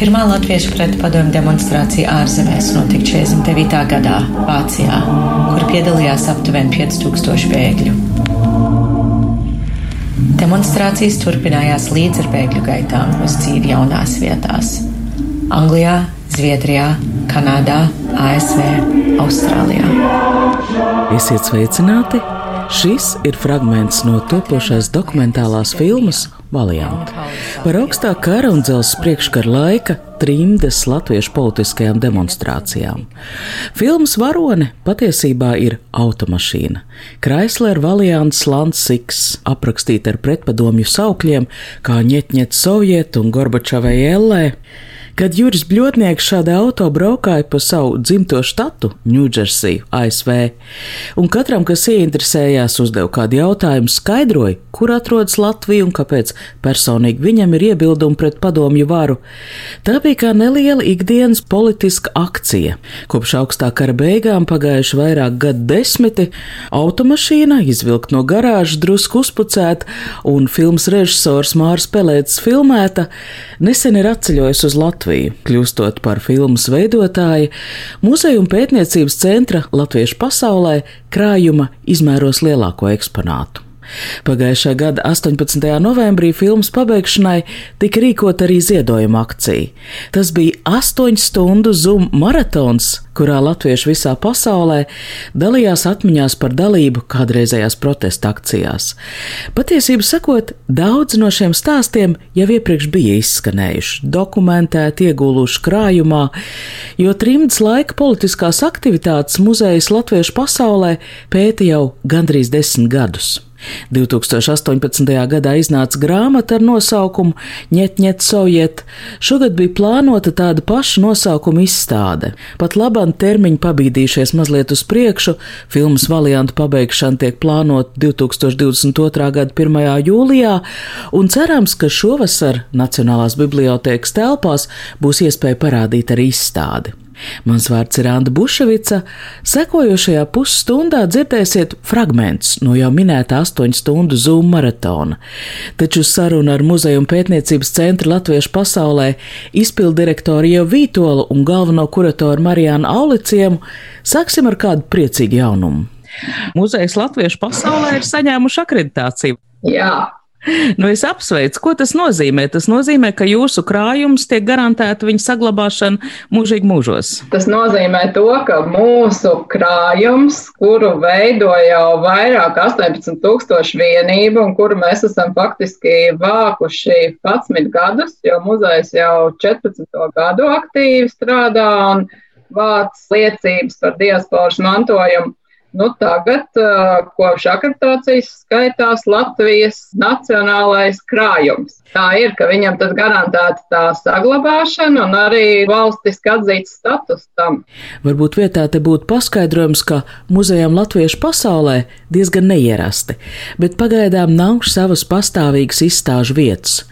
Pirmā latviešu pretpadomu demonstrācija ārzemēs notika 49. gadā Vācijā, kur piedalījās aptuveni 5000 bēgļu. Demonstrācijas turpinājās līdz ar bēgļu gaitām uz dzīvi jaunās vietās - Anglijā, Zviedrijā, Kanādā, ASV, Austrālijā. Esiet sveicināti! Šis ir fragments no topošās dokumentālās filmas Valiant par augstā kara un dzelzs priekškara laika trimdes latviešu politiskajām demonstrācijām. Filmas varone patiesībā ir automašīna. Chrysler Valiants Lansiks, aprakstīta ar pretpadomju saukļiem kā ņetņet Sovietu un Gorbačovai Ellē. Kad Juris Bļotnieks šādā auto braukāja pa savu dzimto štatu, Ņūdžersiju, ASV, un katram, kas ieinteresējās, uzdeva kādu jautājumu, skaidroja, kur atrodas Latvija un kāpēc personīgi viņam ir iebildumi pret padomju varu. Tā bija kā neliela ikdienas politiska akcija. Kopš augstā kara beigām pagājuši vairāk gadu desmiti, automašīna izvilkt no garāžas, drusku uzpucēta, un filmas režisors Mārs Pelēts filmēta, nesen ir atceļojis uz Latviju. Kļūstot par filmas veidotāju, muzeja un pētniecības centra Latviešu pasaulē krājuma izmēros lielāko eksponātu. Pagājušā gada 18. novembrī filmas pabeigšanai tika rīkota arī ziedojuma akcija. Tas bija astoņu stundu zum maratons, kurā latvieši visā pasaulē dalījās atmiņās par dalību kādreizējās protesta akcijās. Patiesību sakot, daudz no šiem stāstiem jau iepriekš bija izskanējuši, dokumentēti, iegūluši krājumā, jo trimdas laika politiskās aktivitātes muzejas latviešu pasaulē pēta jau gandrīz desmit gadus. 2018. gadā iznāca grāmata ar nosaukumu Ņetņet Soviet. Šogad bija plānota tāda paša nosaukuma izstāde. Pat labam termiņi pabīdījušies mazliet uz priekšu, filmas variantu pabeigšana tiek plānota 2022. gada 1. jūlijā, un cerams, ka šovasar Nacionālās bibliotēkas telpās būs iespēja parādīt arī izstādi. Mans vārds ir Anna Buševica. Sekojošajā pusstundā dzirdēsiet fragmentus no jau minētā astoņu stundu Zoom maratona. Taču saruna ar Muzeja un pētniecības centru Latviešu pasaulē izpildirektoru Jau Vītolu un galveno kuratoru Marijānu Auliciem sāksim ar kādu priecīgu jaunumu. Muzejs Latviešu pasaulē ir saņēmuši akreditāciju. Jā, Nu, es apsveicu, ko tas nozīmē. Tas nozīmē, ka jūsu krājums tiek garantēta viņa saglabāšana mūžīgi mūžos. tas nozīmē to, ka mūsu krājums, kuru veido jau vairāk 18,000 vienību, un kuru mēs esam faktiski vākuši 11 gadus, jo muzejs jau 14 gadu aktīvi strādā un vāc liecības par diasporas mantojumu. Nu, tagad, kopš akreditācijas, skaitās Latvijas nacionālais krājums. Tā ir, ka viņam tad garantēta tā saglabāšana un arī valstiski atzīts status tam. Varbūt vietā te būtu paskaidrojums, ka muzejām latviešu pasaulē diezgan neierasti, bet pagaidām nav savas pastāvīgas izstāžu vietas.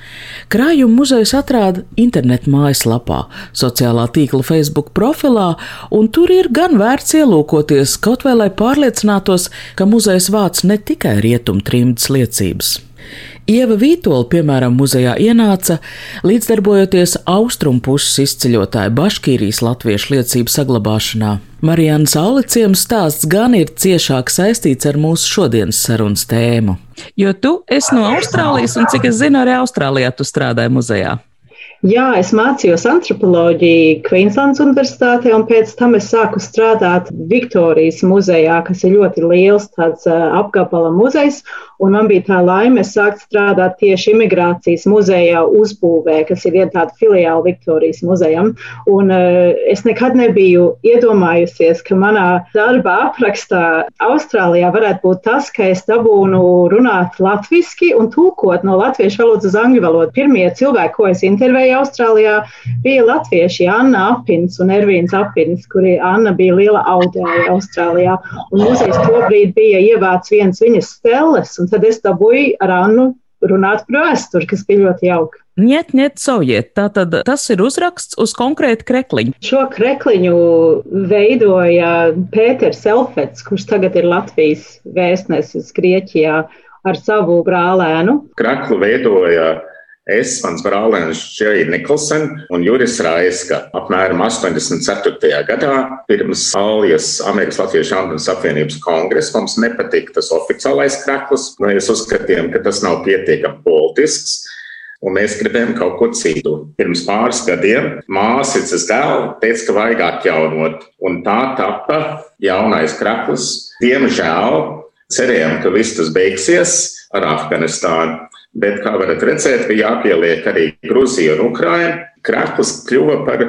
Krājuma muzejs atrāda internetu mājaslapā, sociālā tīkla Facebook profilā, un tur ir gan vērts ielūkoties, kaut vai lai pārliecinātos, ka muzejs vāc ne tikai rietumu trimdas liecības. Ieva Vītola, piemēram, muzejā ienāca līdzdarbojoties austrumu puses izceļotāju Baškīrijas latviešu liecību saglabāšanā. Marijānas Auliciem stāsts gan ir ciešāk saistīts ar mūsu šodienas sarunas tēmu. Jo tu esi no Austrālijas, un cik es zinu, arī Austrālijā tu strādāji muzejā. Jā, es mācījos antropoloģiju Kvīnslandes Universitātē, un pēc tam es sāku strādāt Viktorijas muzejā, kas ir ļoti liels tāds apgabala muzejs. Un man bija tā laime sākt strādāt tieši imigrācijas muzejā uzbūvē, kas ir viena tāda filiāla Viktorijas muzejam. Un es nekad nebiju iedomājusies, ka manā darba aprakstā Austrālijā varētu būt tas, ka es dabūnu runāt latviski un tulkot no latviešu valodas uz angļu valodu. Pirmie cilvēki, ko es intervēju, muzeja Austrālijā bija latvieši Anna Apins un Ervīns Apins, kuri Anna bija liela audēja Austrālijā. Un muzejs tobrīd bija ievāc viens viņas stelles, un tad es dabūju ar Annu runāt par vēsturi, kas bija ļoti jauka. Niet, niet, soviet. Tātad tas ir uzraksts uz konkrētu krekliņu. Šo krekliņu veidoja Pēters Elfets, kurš tagad ir Latvijas vēstnesis Grieķijā ar savu brālēnu. Kreklu veidoja Es, mans brālēns Džeja Nikolsen un Juris Raiska apmēram 84. gadā pirms Alijas Amerikas Latviešu Andrijas apvienības kongresa mums nepatika tas oficiālais krekls. Mēs uzskatījām, ka tas nav pietiekami politisks un mēs gribējām kaut ko citu. Pirms pāris gadiem māsas gala teica, ka vajag atjaunot, un tā tapa jaunais krakls. Diemžēl cerējām, ka viss tas beigsies ar Afganistānu, bet, kā varat redzēt, bija jāpieliek arī Gruzija un Ukraina. Krakls kļuva par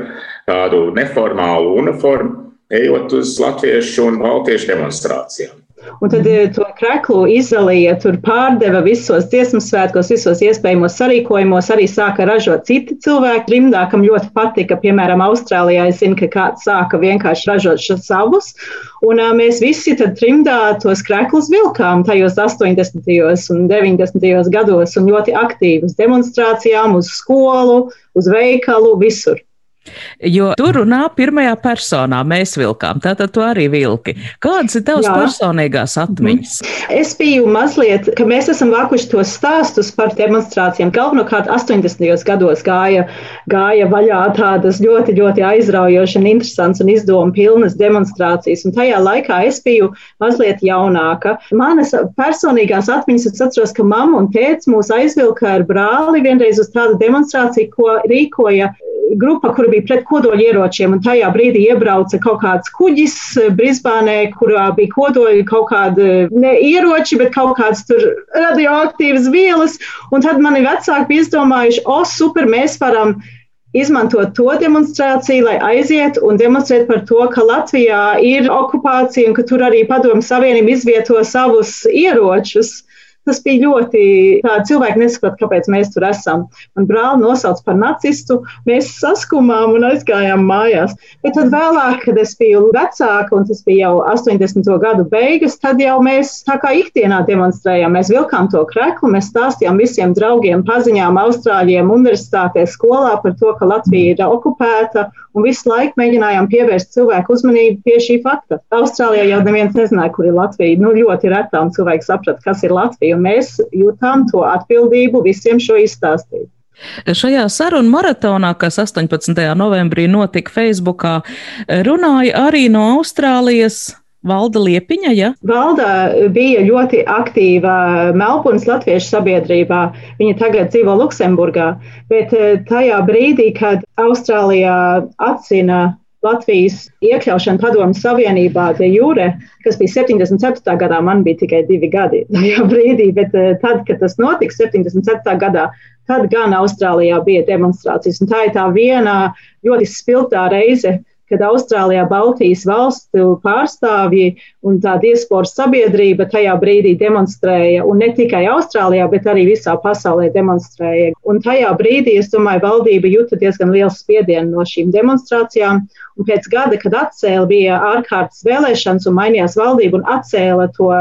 tādu neformālu uniformu, ejot uz latviešu un baltiešu demonstrācijām. Un tad eh, to kreklu izdalīja, tur pārdeva visos dziesmu svētkos, visos iespējamos sarīkojumos. Arī sāka ražot citi cilvēki. Trimdā, kam ļoti patika, piemēram, Austrālijā, es zinu, ka kāds sāka vienkārši ražot savus. Un uh, mēs visi tad trimdā tos kreklus vilkām tajos 80. un 90. gados un ļoti aktīvi uz demonstrācijām, uz skolu, uz veikalu, visur. Jo tur runā pirmajā personā, mēs vilkām, tātad tu arī vilki. Kādas ir tavas Jā. personīgās atmiņas? Es biju mazliet, ka mēs esam vākuši tos stāstus par demonstrācijām. Galvenokārt 80. gados gāja, gāja vaļā tādas ļoti, ļoti aizraujošas un interesantas un izdomu pilnas demonstrācijas. Un tajā laikā es biju mazliet jaunāka. Manas personīgās atmiņas, es atceros, ka mamma un tēvs mūs aizvilka ar brāli vienreiz uz tādu demonstrāciju, ko rīkoja grupa, kur bija pret kodolieročiem, un tajā brīdī iebrauca kaut kāds kuģis eh, Brisbānē, kurā bija kodoļi kaut kādi ne ieroči, bet kaut kāds tur radioaktīvas vielas. Un tad mani vecāki bija izdomājuši, o, super, mēs varam izmantot to demonstrāciju, lai aiziet un demonstrēt par to, ka Latvijā ir okupācija un ka tur arī Padomu Savienība izvieto savus ieročus. Tas bija ļoti tā, cilvēki nesaprot, kāpēc mēs tur esam. Man brāli nosauc par nacistu, mēs saskumām un aizgājām mājās. Bet tad vēlāk, kad es biju vecāka, un tas bija jau 80. gadu beigas, tad jau mēs tā kā ikdienā demonstrējām. Mēs vilkām to kreklu, mēs stāstījām visiem draugiem, paziņām, austrāļiem, universitātē, skolā par to, ka Latvija ir okupēta, un visu laiku mēģinājām pievērst cilvēku uzmanību pie šī fakta. Austrālijā jau neviens nezināja, kur ir Latvija. Nu, ļoti retām cilvēki saprata, kas ir Latvija mēs jūtam to atbildību visiem šo izstāstīt. Šajā sarunu maratonā, kas 18. novembrī notika Facebookā, runāja arī no Austrālijas Valda Liepiņa, ja? Valda bija ļoti aktīva Melburnas latviešu sabiedrībā. Viņa tagad dzīvo Luksemburgā, bet eh, tajā brīdī, kad Austrālijā atzina Latvijas iekļaušana Padomu Savienībā de jure, kas bija 74. gadā, man bija tikai divi gadi tajā brīdī, bet eh, tad, kad tas notika 77. gadā, tad gan Austrālijā bija demonstrācijas. Un tā ir tā viena ļoti spilgtā reize, kad Austrālijā Baltijas valstu pārstāvji un tā diasporas sabiedrība tajā brīdī demonstrēja, un ne tikai Austrālijā, bet arī visā pasaulē demonstrēja. Un tajā brīdī, es domāju, valdība jūta diezgan lielu spiedienu no šīm demonstrācijām, un pēc gada, kad atcēla, bija ārkārtas vēlēšanas un mainījās valdība un atcēla to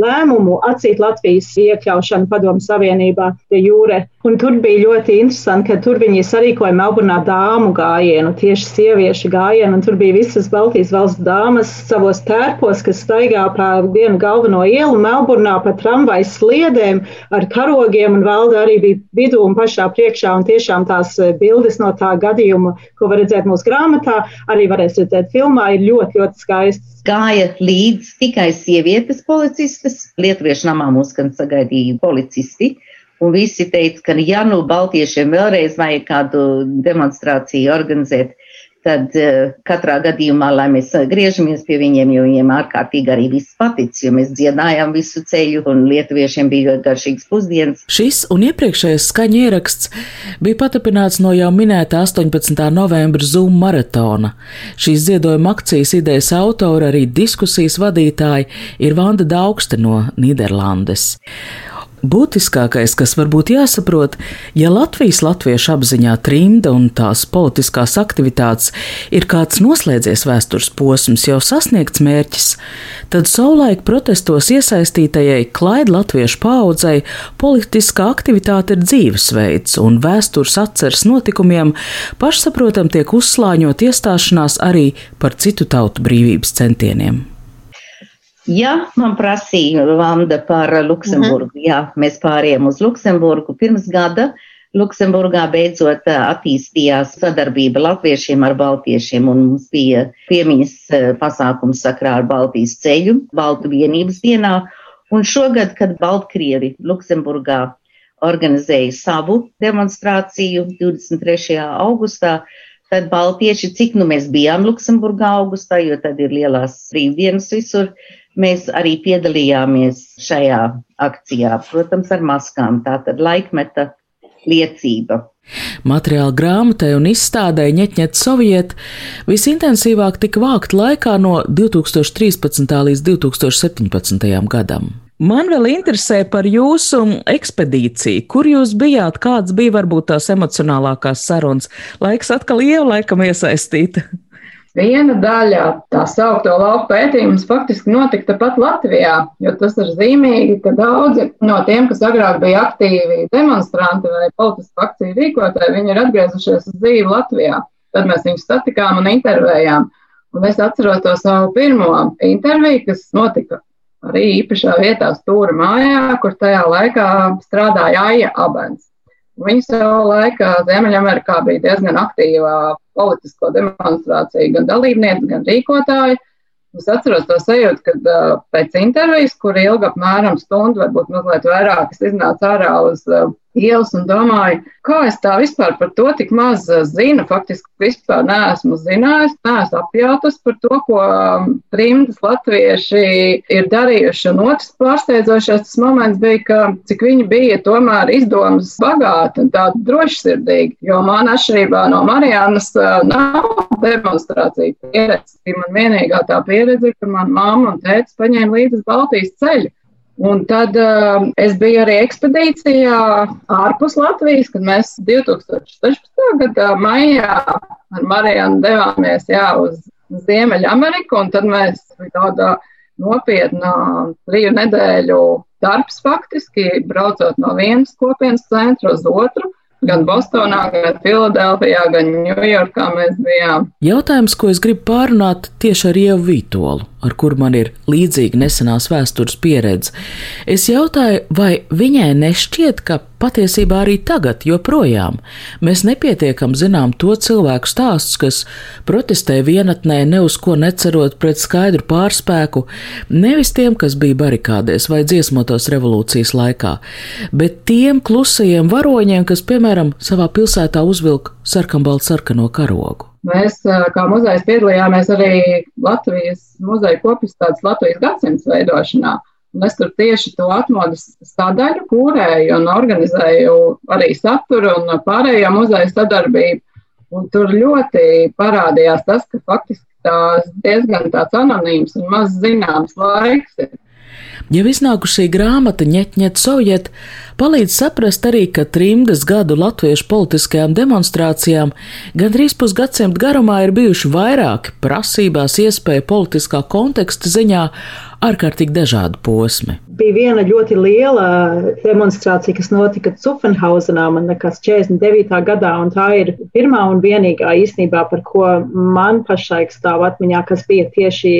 lēmumu atzīt Latvijas iekļaušanu Padomu Savienībā pie jūre. Un tur bija ļoti interesanti, ka tur viņi sarīkoja Melburnā dāmu gājienu, tieši sieviešu gājienu, un tur bija visas Baltijas valsts dāmas savos tērpos, kas staigā pa vienu galveno ielu Melburnā pa tramvajas sliedēm ar karogiem, un valda arī bija vidū un pašā priekšā, un tiešām tās eh, bildes no tā gadījuma, ko var redzēt mūsu grāmatā, arī varēs redzēt filmā, ir ļoti, ļoti skaistas gāja līdz tikai sievietes policistas. Lietuviešu namā mūs gan sagaidīja policisti. Un visi teica, ka ja nu Baltiešiem vēlreiz vajag kādu demonstrāciju organizēt, tad uh, katrā gadījumā, lai mēs griežamies pie viņiem, jo viņiem ārkārtīgi arī viss paticis, jo mēs dziedājām visu ceļu un lietuviešiem bija garšīgs pusdienas. Šis un iepriekšējais skaņa ieraksts bija patapināts no jau minēta 18. novembra Zoom maratona. Šīs ziedojuma akcijas idejas autora, arī diskusijas vadītāja ir Vanda Daugste no Nīderlandes. Būtiskākais, kas varbūt jāsaprot, ja Latvijas latviešu apziņā trimda un tās politiskās aktivitātes ir kāds noslēdzies vēstures posms, jau sasniegts mērķis, tad savulaik protestos iesaistītajai klaid latviešu paudzei politiskā aktivitāte ir dzīvesveids, un vēstures atceres notikumiem pašsaprotam tiek uzslāņot iestāšanās arī par citu tautu brīvības centieniem. Ja man prasīja Vanda par Luksemburgu, -hmm. jā, mēs pārējām uz Luksemburgu pirms gada. Luksemburgā beidzot attīstījās sadarbība latviešiem ar baltiešiem, un mums bija piemiņas pasākums sakrā ar Baltijas ceļu, Baltu vienības dienā. Un šogad, kad Baltkrievi Luksemburgā organizēja savu demonstrāciju 23. augustā, tad baltieši, cik nu mēs bijām Luksemburgā augustā, jo tad ir lielās brīvdienas visur, Mēs arī piedalījāmies šajā akcijā, protams, ar maskām. Tā tad laikmeta liecība. Materiāla grāmatai un izstādē Ņetņet Soviet visintensīvāk tika vākt laikā no 2013. līdz 2017. gadam. Man vēl interesē par jūsu ekspedīciju. Kur jūs bijāt? Kāds bija varbūt tās emocionālākās sarunas? Laiks atkal ieva laikam iesaistīta. Viena daļa tā saukto lauku pētījums faktiski notika tepat Latvijā, jo tas ir zīmīgi, ka daudzi no tiem, kas agrāk bija aktīvi demonstranti vai politisku akciju rīkotāji, viņi ir atgriezušies uz dzīvi Latvijā. Tad mēs viņus satikām un intervējām. Un es atceros to savu pirmo interviju, kas notika arī īpašā vietā Stūra mājā, kur tajā laikā strādāja Aija Abens. Viņa savā laikā Ziemeļamerikā bija diezgan aktīvā politisko demonstrāciju gan dalībniece, gan rīkotāji. Es atceros to sajūtu, kad uh, pēc intervijas, kur ilga apmēram stundu, varbūt mazliet vairāk, es iznācu ārā uz uh, ielas un domāju, kā es tā vispār par to tik maz uh, zinu. Faktiski vispār neesmu zinājis, neesmu apjautas par to, ko um, trimdas latvieši ir darījuši. Un otrs pārsteidzošais moments bija, ka cik viņi bija tomēr izdomas bagāti un tādi drošsirdīgi, jo man atšķirībā no Marijanas uh, nav demonstrācija pieredze. Man vienīgā tā pieredze ka man mamma un tētis paņēma līdzi Baltijas ceļu. Un tad uh, es biju arī ekspedīcijā ārpus Latvijas, kad mēs 2016. gada maijā ar Marijanu devāmies jā, uz Ziemeļameriku, un tad mēs tādā nopietnā triju nedēļu darbs faktiski, braucot no vienas kopienas centra uz otru. Gan Bostonā, gan Filadelfijā, gan Ņujorkā mēs bijām. Jautājums, ko es gribu pārunāt tieši ar Ievu Vītolu ar kuru man ir līdzīga nesenās vēstures pieredze. Es jautāju, vai viņai nešķiet, ka patiesībā arī tagad, joprojām, mēs nepietiekam zinām to cilvēku stāstus, kas protestē vienatnē, ne uz ko necerot pret skaidru pārspēku, nevis tiem, kas bija barikādēs vai dziesmotos revolūcijas laikā, bet tiem klusajiem varoņiem, kas, piemēram, savā pilsētā uzvilka sarkanbaltu sarkano karogu. Mēs, kā muzejs, piedalījāmies arī Latvijas muzeja kopistādes Latvijas gadsimts veidošanā. Un es tur tieši to atmodas sadaļu kūrēju un organizēju arī saturu un pārējo muzeja sadarbību. Un tur ļoti parādījās tas, ka faktiski tās diezgan tāds anonīms un maz zināms laiks ir. Jau iznākušī grāmata Ņetņet Soviet palīdz saprast arī, ka trimdas gadu latviešu politiskajām demonstrācijām gandrīz pusgadsimtu garumā ir bijuši vairāki prasībās iespēja politiskā konteksta ziņā ārkārtīgi dažādi posmi. Bija viena ļoti liela demonstrācija, kas notika Cufenhausenā, man liekas, 49. gadā, un tā ir pirmā un vienīgā īstenībā, par ko man pašlaik stāv atmiņā, kas bija tieši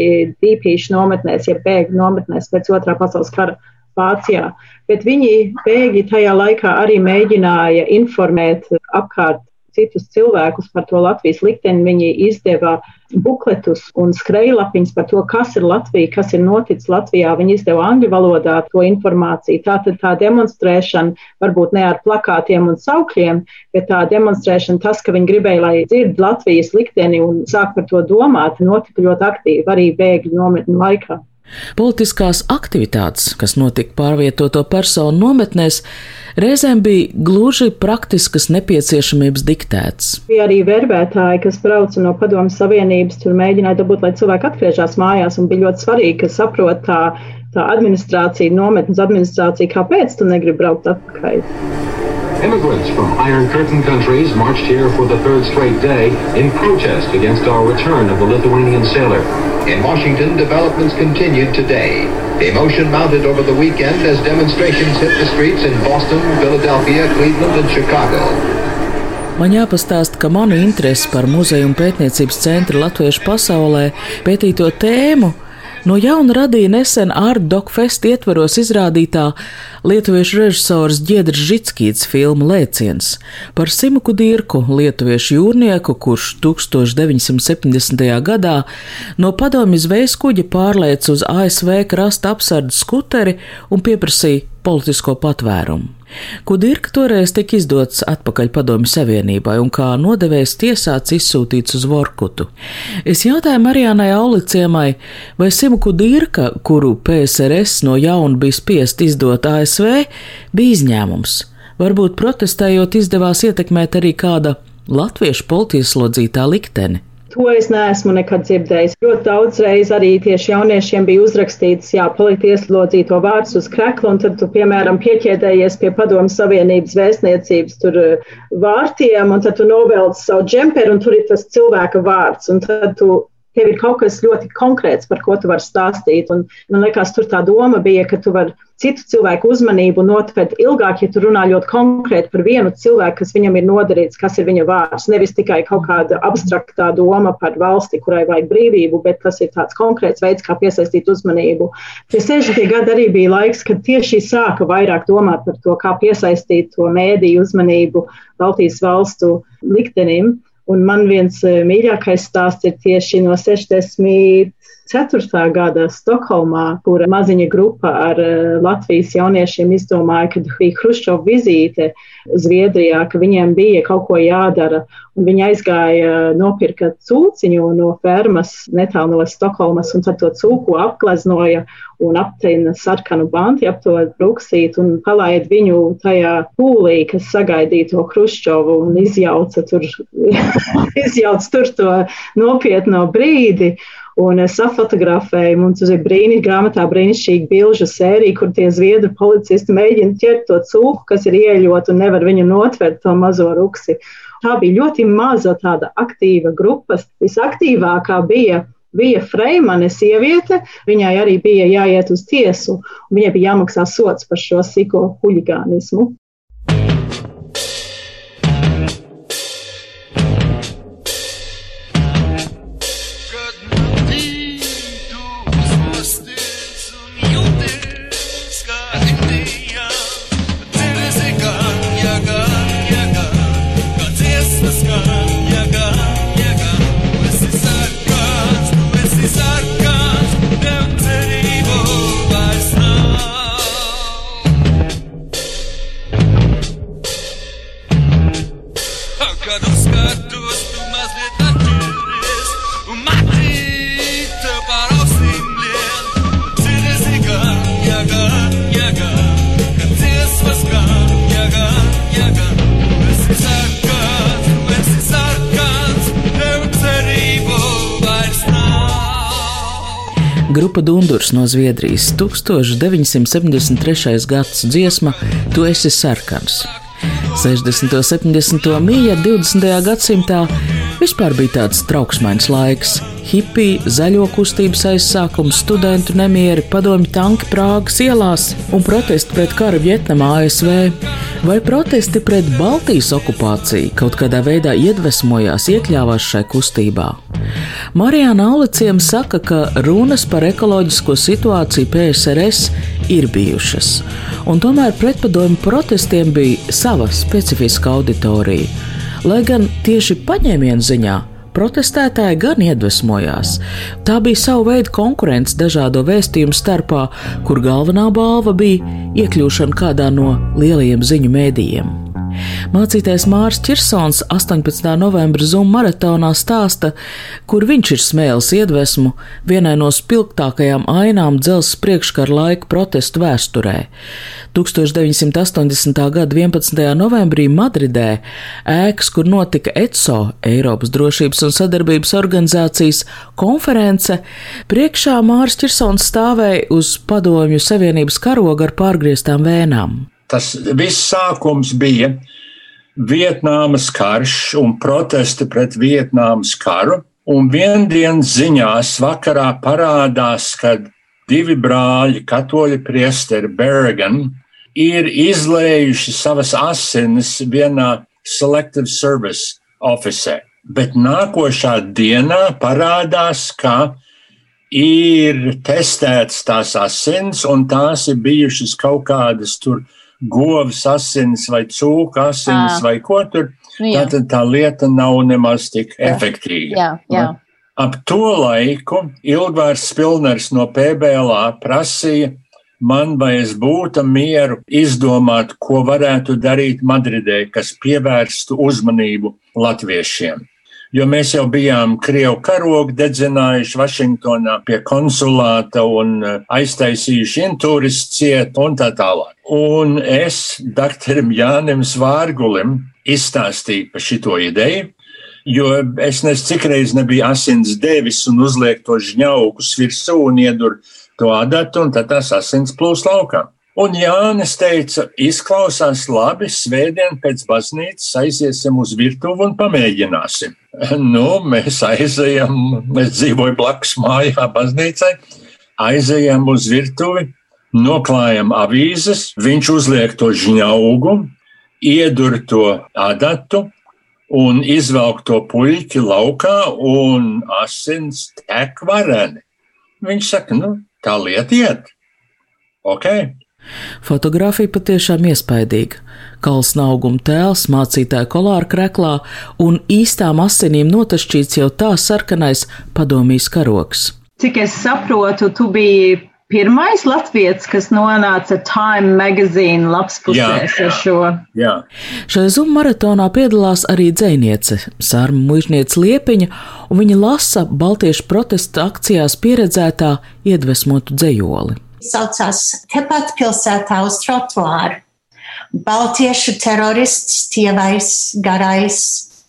dīpīšu nometnēs, ja bēgļu nometnēs pēc otrā pasaules kara. Vācijā, bet viņi bēgļi tajā laikā arī mēģināja informēt apkārt citus cilvēkus par to Latvijas likteni. Viņi izdeva bukletus un skrejlapiņus par to, kas ir Latvija, kas ir noticis Latvijā. Viņi izdeva angļu valodā to informāciju. Tātad tā demonstrēšana varbūt ne ar plakātiem un saukļiem, bet tā demonstrēšana, tas, ka viņi gribēja, lai dzird Latvijas likteni un sāk par to domāt, notika ļoti aktīvi arī bēgļu nometņu laikā. Politiskās aktivitātes, kas notika pārvietoto personu nometnēs, reizēm bija gluži praktiskas nepieciešamības diktēts. Bija arī verbētāji, kas brauca no Padomu Savienības, tur mēģināja dabūt, lai cilvēki atgriežas mājās, un bija ļoti svarīgi, ka saprot tā tā administrācija, nometnes administrācija, kāpēc tu negribi braukt atpakaļ? Immigrants from Iron Curtain countries marched here for the third straight day in protest against our return of the Lithuanian sailor. In Washington, developments continued today. The emotion mounted over the weekend as demonstrations hit the streets in Boston, Philadelphia, Cleveland, and Chicago. Man jāpastāsta, ka mana interese par muzeju un pētniecības centru Latviešu pasaulē pētīto tēmu no jauna radīja nesen Art Dog Fest ietvaros izrādītā lietuviešu režisors Giedrs Žitskīts filma Lēciens par Simuku Dirku, lietuviešu jūrnieku, kurš 1970. gadā no padomju zvejas kuģa pārlēc uz ASV krasta apsardzes skuteri un pieprasīja politisko patvērumu. Kudirka toreiz tika izdots atpakaļ Padomju Savienībai un kā nodevējs tiesāts izsūtīts uz Vorkutu. Es jautāju Marijānai Auliciemai, vai Simu Kudirka, kuru PSRS no jauna bija spiest izdot ASV, bija izņēmums. Varbūt protestējot izdevās ietekmēt arī kāda latviešu politieslodzītā likteni. To es neesmu nekad dzirdējis. Ļoti daudz reiz arī tieši jauniešiem bija uzrakstīts, jā, palikt ieslodzīto vārds uz krekla, un tad tu, piemēram, pieķēdējies pie padomu savienības vēstniecības tur eh, vārtiem, un tad tu novelc savu džemperu, un tur ir tas cilvēka vārds, un tad tu tev ir kaut kas ļoti konkrēts, par ko tu vari stāstīt. Un, man liekas, tur tā doma bija, ka tu vari citu cilvēku uzmanību notvert ilgāk, ja tu runā ļoti konkrēti par vienu cilvēku, kas viņam ir nodarīts, kas ir viņa vārds. Nevis tikai kaut kāda abstraktā doma par valsti, kurai vajag brīvību, bet tas ir tāds konkrēts veids, kā piesaistīt uzmanību. Tie 60. gadi arī bija laiks, kad tieši sāka vairāk domāt par to, kā piesaistīt to mēdīju uzmanību Baltijas valstu liktenim. Un man viens eh, mīļākais stāsts ir tieši no 64. gada Stokholmā, kur maziņa grupa ar eh, Latvijas jauniešiem izdomāja, ka bija Hruščova vizīte Zviedrijā, ka viņiem bija kaut ko jādara. Viņi aizgāja nopirka cūciņu no fermas netālu no Stokholmas, un tad to cūku apgleznoja un aptina sarkanu banti ap to bruksīt un palaid viņu tajā pūlī, kas sagaidīja to Hruščovu un izjauca tur, izjauca tur to nopietno brīdi. Un es safotografēju, mums ir brīnišķīga grāmatā, brīnišķīga bilžu sērija, kur tie zviedru policisti mēģina ķert to cūku, kas ir ieļot un nevar viņu notvert to mazo ruksi. Tā bija ļoti maza tāda aktīva grupa. Visaktīvākā bija bija Freimane sieviete, viņai arī bija jāiet uz tiesu, un viņai bija jāmaksā sots par šo siko huligānismu. Grupa Dundurs no Zviedrijas 1973. gads dziesma Tu esi sarkans. 60. un 70. mīja 20. gadsimtā vispār bija tāds trauksmains laiks. Hipija, zaļo kustības aizsākums, studentu nemieri, padomju tanki Prāgas ielās un protesti pret karu Vietnamā, ASV vai protesti pret Baltijas okupāciju kaut kādā veidā iedvesmojās, iekļāvās šai kustībā. Marijāna Auliciem saka, ka runas par ekoloģisko situāciju PSRS ir bijušas, un tomēr pretpadomju protestiem bija sava specifiska auditorija. Lai gan tieši paņēmienu ziņā protestētāji gan iedvesmojās. Tā bija sava veida konkurence dažādo vēstījumu starpā, kur galvenā balva bija iekļūšana kādā no lielajiem ziņu mēdījiem. Mācītājs Mārs Čirsons 18. novembra Zuma maratonā stāsta, kur viņš ir smēlis iedvesmu vienai no spilgtākajām ainām dzelzs priekškara laika protestu vēsturē. 1980. gada 11. novembrī Madridē ēkas, kur notika ECO, Eiropas drošības un sadarbības organizācijas konference, priekšā Mārs Čirsons stāvēja uz Padomju Savienības karoga ar pārgrieztām vēnām. Tas viss sākums bija Vietnāmas karš un protesti pret Vietnāmas karu. Un viendienas ziņās vakarā parādās, ka divi brāļi, katoļi priesteri Bergen, ir izlējuši savas asinis vienā Selective Service officē. Bet nākošā dienā parādās, ka ir testēts tās asins, un tās ir bijušas kaut kādas tur govs asins vai cūka asins vai ko tur. Nu jā. Tātad tā lieta nav nemaz tik efektīva. Jā, jā. Ap to laiku Ilgvārs Spilners no PBLA prasīja man, vai es būtu mieru izdomāt, ko varētu darīt Madridē, kas pievērstu uzmanību latviešiem. Jo mēs jau bijām Krievu karogu dedzinājuši Vašingtonā pie konsulāta un eh, aiztaisījuši intūris ciet un tā tālāk. Un es doktoram Jānim Svārgulim izstāstīju par šito ideju, jo es nezinu, cik reizes nebija asins devis un uzliek to žņaukus virsū un iedur to adatu, un tad tās asins plūs laukā. Un Jānis teica, izklausās labi, svētdien pēc baznīcas aiziesim uz virtuvi un pamēģināsim. Nu, mēs aizejam, es dzīvoju blakus mājā baznīcai, aizejam uz virtuvi, noklājam avīzes, viņš uzliek to žņaugu, iedur to adatu un izvelk to puļķi laukā un asins tek vareni. Viņš saka, nu, tā lieta iet. Ok. Fotogrāfija patiešām iespaidīga. Kalsna auguma tēls, mācītāja kolāra kreklā un īstām asinīm notašķīts jau tā sarkanais padomīs karoks. Cik es saprotu, tu biji pirmais latviečs, kas nonāca Time magazine lapspusēs ar šo. Jā. Šai zuma maratonā piedalās arī dzēniece Sārma Mužniece Liepiņa, un viņa lasa Baltiešu protesta akcijās pieredzētā iedvesmotu dzējoli. Saucās tepat pilsētā uz trotuāru. Baltiešu terorists, tievais, garais,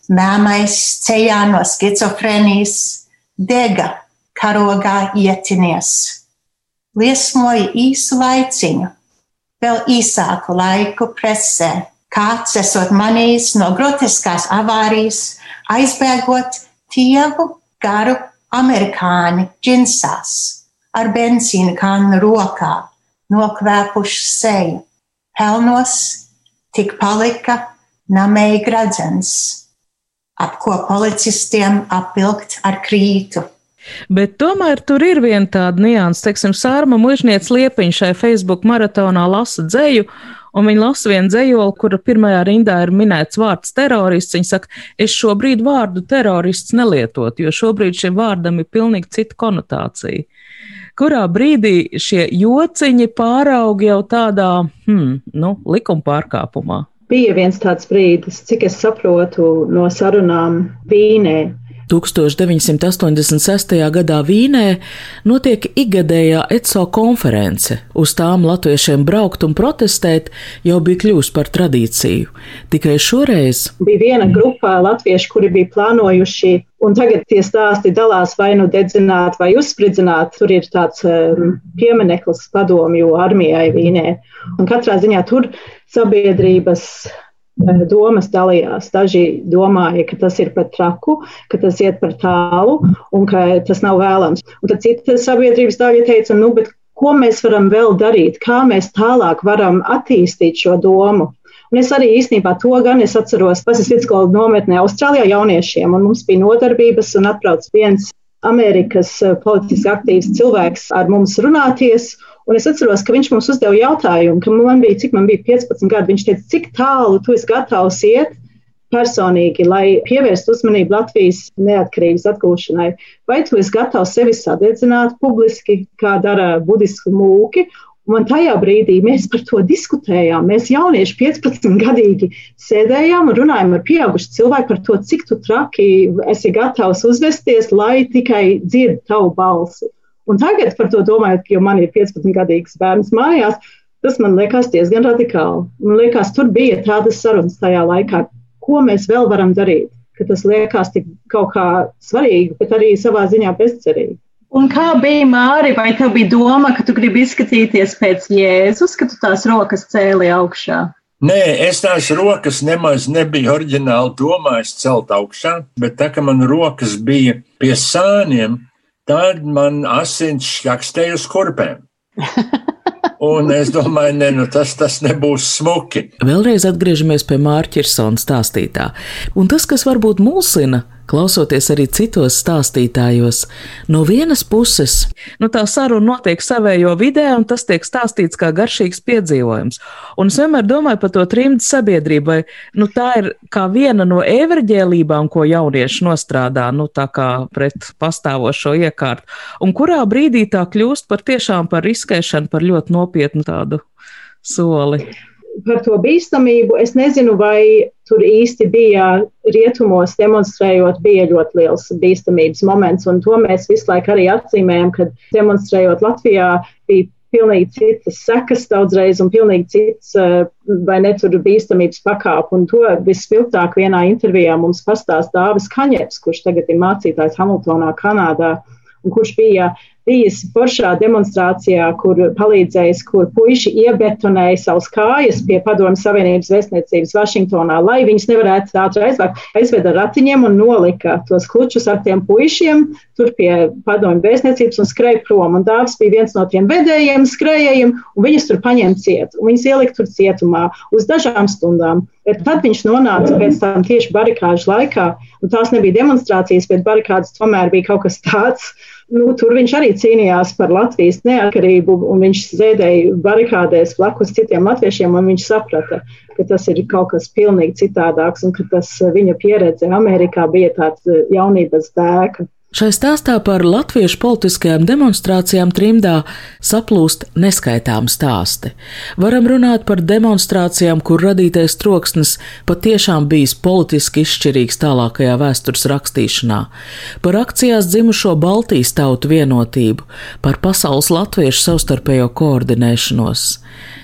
mēmais, ceļā no skizofrēnijas, dega karogā ietinies liesmoja īsu laiciņu, vēl īsāku laiku presē. Kāds esot manījis no groteskās avārijas, aizbēgot tievu garu amerikāņu džinsās ar benzīna kannu rokā, nokvēpuši seju. Pelnos tik palika namēji gradzens, ap ko policistiem apvilkt ar krītu. Bet tomēr tur ir viena tāda nianses, teiksim, Sārma Mužniec Liepiņš šai Facebook maratonā lasa dzēju, un viņa lasa vienu dzējoli, kura pirmajā rindā ir minēts vārds terorists. Viņa saka, es šobrīd vārdu terorists nelietot, jo šobrīd šim vārdam ir pilnīgi cita konotācija. Kurā brīdī šie jociņi pāraug jau tādā, hmm, nu, likuma pārkāpumā? Bija viens tāds brīdis, cik es saprotu no sarunām Vīnē, 1986. gadā Vīnē notiek ikgadējā ECO konference. Uz tām latviešiem braukt un protestēt jau bija kļuvusi par tradīciju. Tikai šoreiz bija viena grupa latviešu, kuri bija plānojuši, un tagad tie stāsti dalās vai nu dedzināt vai uzspridzināt. Tur ir tāds um, piemineklis padomju armijai Vīnē. Un katrā ziņā tur sabiedrības domas dalījās. Daži domāja, ka tas ir par traku, ka tas iet par tālu un ka tas nav vēlams. Un tad cita sabiedrības daļa teica, nu, bet ko mēs varam vēl darīt, kā mēs tālāk varam attīstīt šo domu. Un es arī īstenībā to gan es atceros, ir vidusskolas nometnē Austrālijā jauniešiem, un mums bija nodarbības un atbrauc viens Amerikas politiski aktīvs cilvēks ar mums runāties. Un es atceros, ka viņš mums uzdeva jautājumu, ka man bija, cik man bija 15 gadi. Viņš teica, cik tālu tu esi gatavs iet personīgi, lai pievērstu uzmanību Latvijas neatkarības atgūšanai. Vai tu esi gatavs sevi sadedzināt publiski, kā dara budisku mūki, Un tajā brīdī mēs par to diskutējām. Mēs jaunieši 15 gadīgi sēdējām un runājām ar pieaugušu cilvēku par to, cik tu traki esi gatavs uzvesties, lai tikai dzird tavu balsi. Un tagad par to domājot, jo man ir 15 gadīgs bērns mājās, tas man liekas diezgan radikāli. Man liekas, tur bija tādas sarunas tajā laikā, ko mēs vēl varam darīt, ka tas liekas tik kaut kā svarīgi, bet arī savā ziņā bezcerīgi. Un kā bija Māri, vai tev bija doma, ka tu gribi izskatīties pēc Jēzus, ka tu tās rokas cēli augšā? Nē, es tās rokas nemaz nebiju oriģināli domājis celt augšā, bet tā kā man rokas bija pie sāniem, tad man asins šķakstēja uz kurpēm. Un es domāju, ne, nu tas, tas nebūs smuki. Vēlreiz atgriežamies pie Mārķirsona stāstītā. Un tas, kas varbūt mulsina, klausoties arī citos stāstītājos. No vienas puses, nu, tā saruna notiek savējo vidē, un tas tiek stāstīts kā garšīgs piedzīvojums. Un es vienmēr domāju par to trimdu sabiedrību, vai nu, tā ir kā viena no evaņģēlībām, ko jaunieši nostrādā, nu, tā kā pret pastāvošo iekārtu, un kurā brīdī tā kļūst par tiešām par riskēšanu, par ļoti nopietnu tādu soli par to bīstamību. Es nezinu, vai tur īsti bija rietumos demonstrējot, bija ļoti liels bīstamības moments. Un to mēs visu laiku arī atzīmējam, kad demonstrējot Latvijā bija pilnīgi citas sekas daudzreiz un pilnīgi cits, eh, vai ne tur bīstamības pakāpe. Un to vispilgtāk vienā intervijā mums pastāst Dāvis Kaņeps, kurš tagad ir mācītājs Hamiltonā, Kanādā, un kurš bija bijis foršā demonstrācijā, kur palīdzējis, kur puiši iebetonēja savus kājas pie Padomju Savienības vēstniecības Vašingtonā, lai viņus nevarētu ātri aizvākt. Aizveda ratiņiem un nolika tos klučus ar tiem puišiem tur pie Padomju vēstniecības un skrēja prom. Un Dāvis bija viens no tiem vedējiem, skrējējiem, un viņus tur paņēma ciet. Un viņus ielika tur cietumā uz dažām stundām. Bet tad viņš nonāca pēc tam tieši barikāžu laikā, un tās nebija demonstrācijas, bet barikādas tomēr bija kaut kas tāds, Nu, tur viņš arī cīnījās par Latvijas neatkarību, un viņš sēdēja barikādēs blakus citiem latviešiem, un viņš saprata, ka tas ir kaut kas pilnīgi citādāks, un ka tas viņa pieredze Amerikā bija tāds jaunības dēka. Šai stāstā par latviešu politiskajām demonstrācijām trimdā saplūst neskaitām stāsti. Varam runāt par demonstrācijām, kur radītais troksnis patiešām bijis politiski izšķirīgs tālākajā vēstures rakstīšanā, par akcijās dzimušo Baltijas tautu vienotību, par pasaules latviešu savstarpējo koordinēšanos.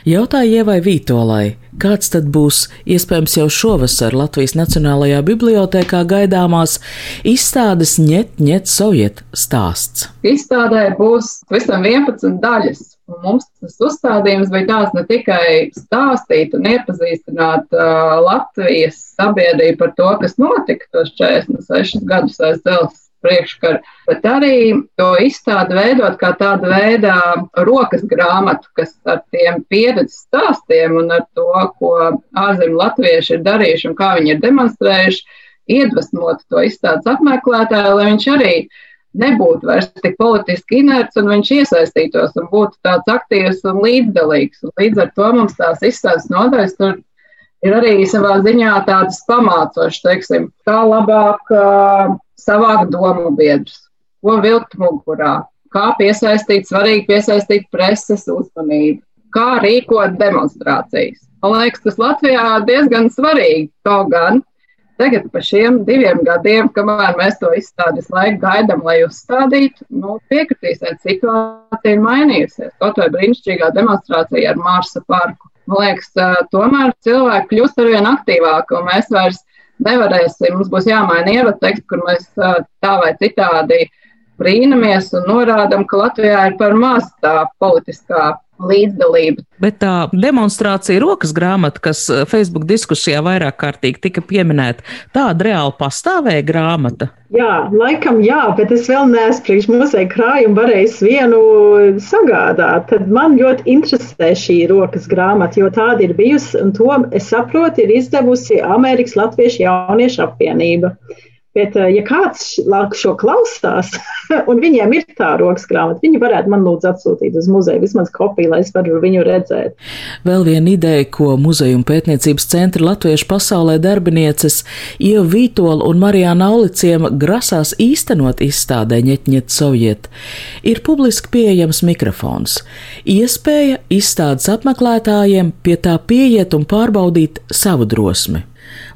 Jautāja Ievai Vītolai, Kāds tad būs iespējams jau šovasar Latvijas Nacionālajā bibliotēkā gaidāmās izstādes ņet, ņet soviet stāsts? Izstādē būs visam 11 daļas. Mums tas uzstādījums bija tāds ne tikai stāstīt un iepazīstināt uh, Latvijas sabiedrību par to, kas notika tos 46 gadus aiz dzelzs priekškaru, bet arī to izstādi veidot kā tādu veidā rokas grāmatu, kas ar tiem pieredzes stāstiem un ar to, ko ārzemju latvieši ir darījuši un kā viņi ir demonstrējuši, iedvesmot to izstādes apmeklētāju, lai viņš arī nebūtu vairs tik politiski inerts un viņš iesaistītos un būtu tāds aktīvs un līdzdalīgs. Un līdz ar to mums tās izstādes nodaļas tur ir arī savā ziņā tādas pamācošas, teiksim, kā labāk savākt domu biedrus, ko vilkt mugurā, kā piesaistīt, svarīgi piesaistīt preses uzmanību, kā rīkot demonstrācijas. Man liekas, tas Latvijā diezgan svarīgi. Kaut gan tagad, pa šiem diviem gadiem, kamēr mēs to izstādes laiku gaidām, lai uzstādītu, nu, piekritīsiet, situācija ir mainījusies. Kaut vai brīnišķīgā demonstrācija ar Marsa parku. Man liekas, tomēr cilvēki kļūst arvien aktīvāki, un mēs vairs nevarēsim, mums būs jāmaina ievateksts, kur mēs tā vai citādi brīnamies un norādam, ka Latvijā ir par maz tā politiskā līdzdalība. Bet tā demonstrācija rokas grāmata, kas Facebook diskusijā vairāk kārtīgi tika pieminēta, tāda reāli pastāvēja grāmata. Jā, laikam jā, bet es vēl neesmu priekš muzeja krājumu varējis vienu sagādāt. Tad man ļoti interesē šī rokas grāmata, jo tāda ir bijusi, un to es saprotu, ir izdevusi Amerikas Latviešu jauniešu apvienība. Bet, eh, ja kāds šo klausās, un viņiem ir tā rokas grāmata, viņi varētu man lūdzu atsūtīt uz muzeju vismaz kopiju, lai es varu viņu redzēt. Vēl viena ideja, ko muzeja un pētniecības centra latviešu pasaulē darbinieces Ieva Vītola un Marijāna Auliciem grasās īstenot izstādē Ņetņet Soviet, ir publiski pieejams mikrofons. Iespēja izstādes apmeklētājiem pie tā pieiet un pārbaudīt savu drosmi.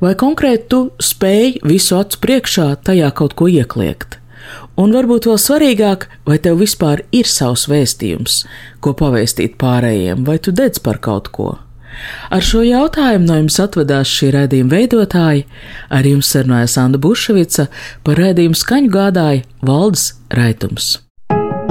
Vai konkrēti tu spēj visu acu priekšā tajā kaut ko iekliegt? Un varbūt vēl svarīgāk, vai tev vispār ir savs vēstījums, ko pavēstīt pārējiem, vai tu dedz par kaut ko? Ar šo jautājumu no jums atvedās šī raidījuma veidotāji, ar jums sarunāja Sanda Buševica, par raidījumu skaņu gādāja Valdes Raitums.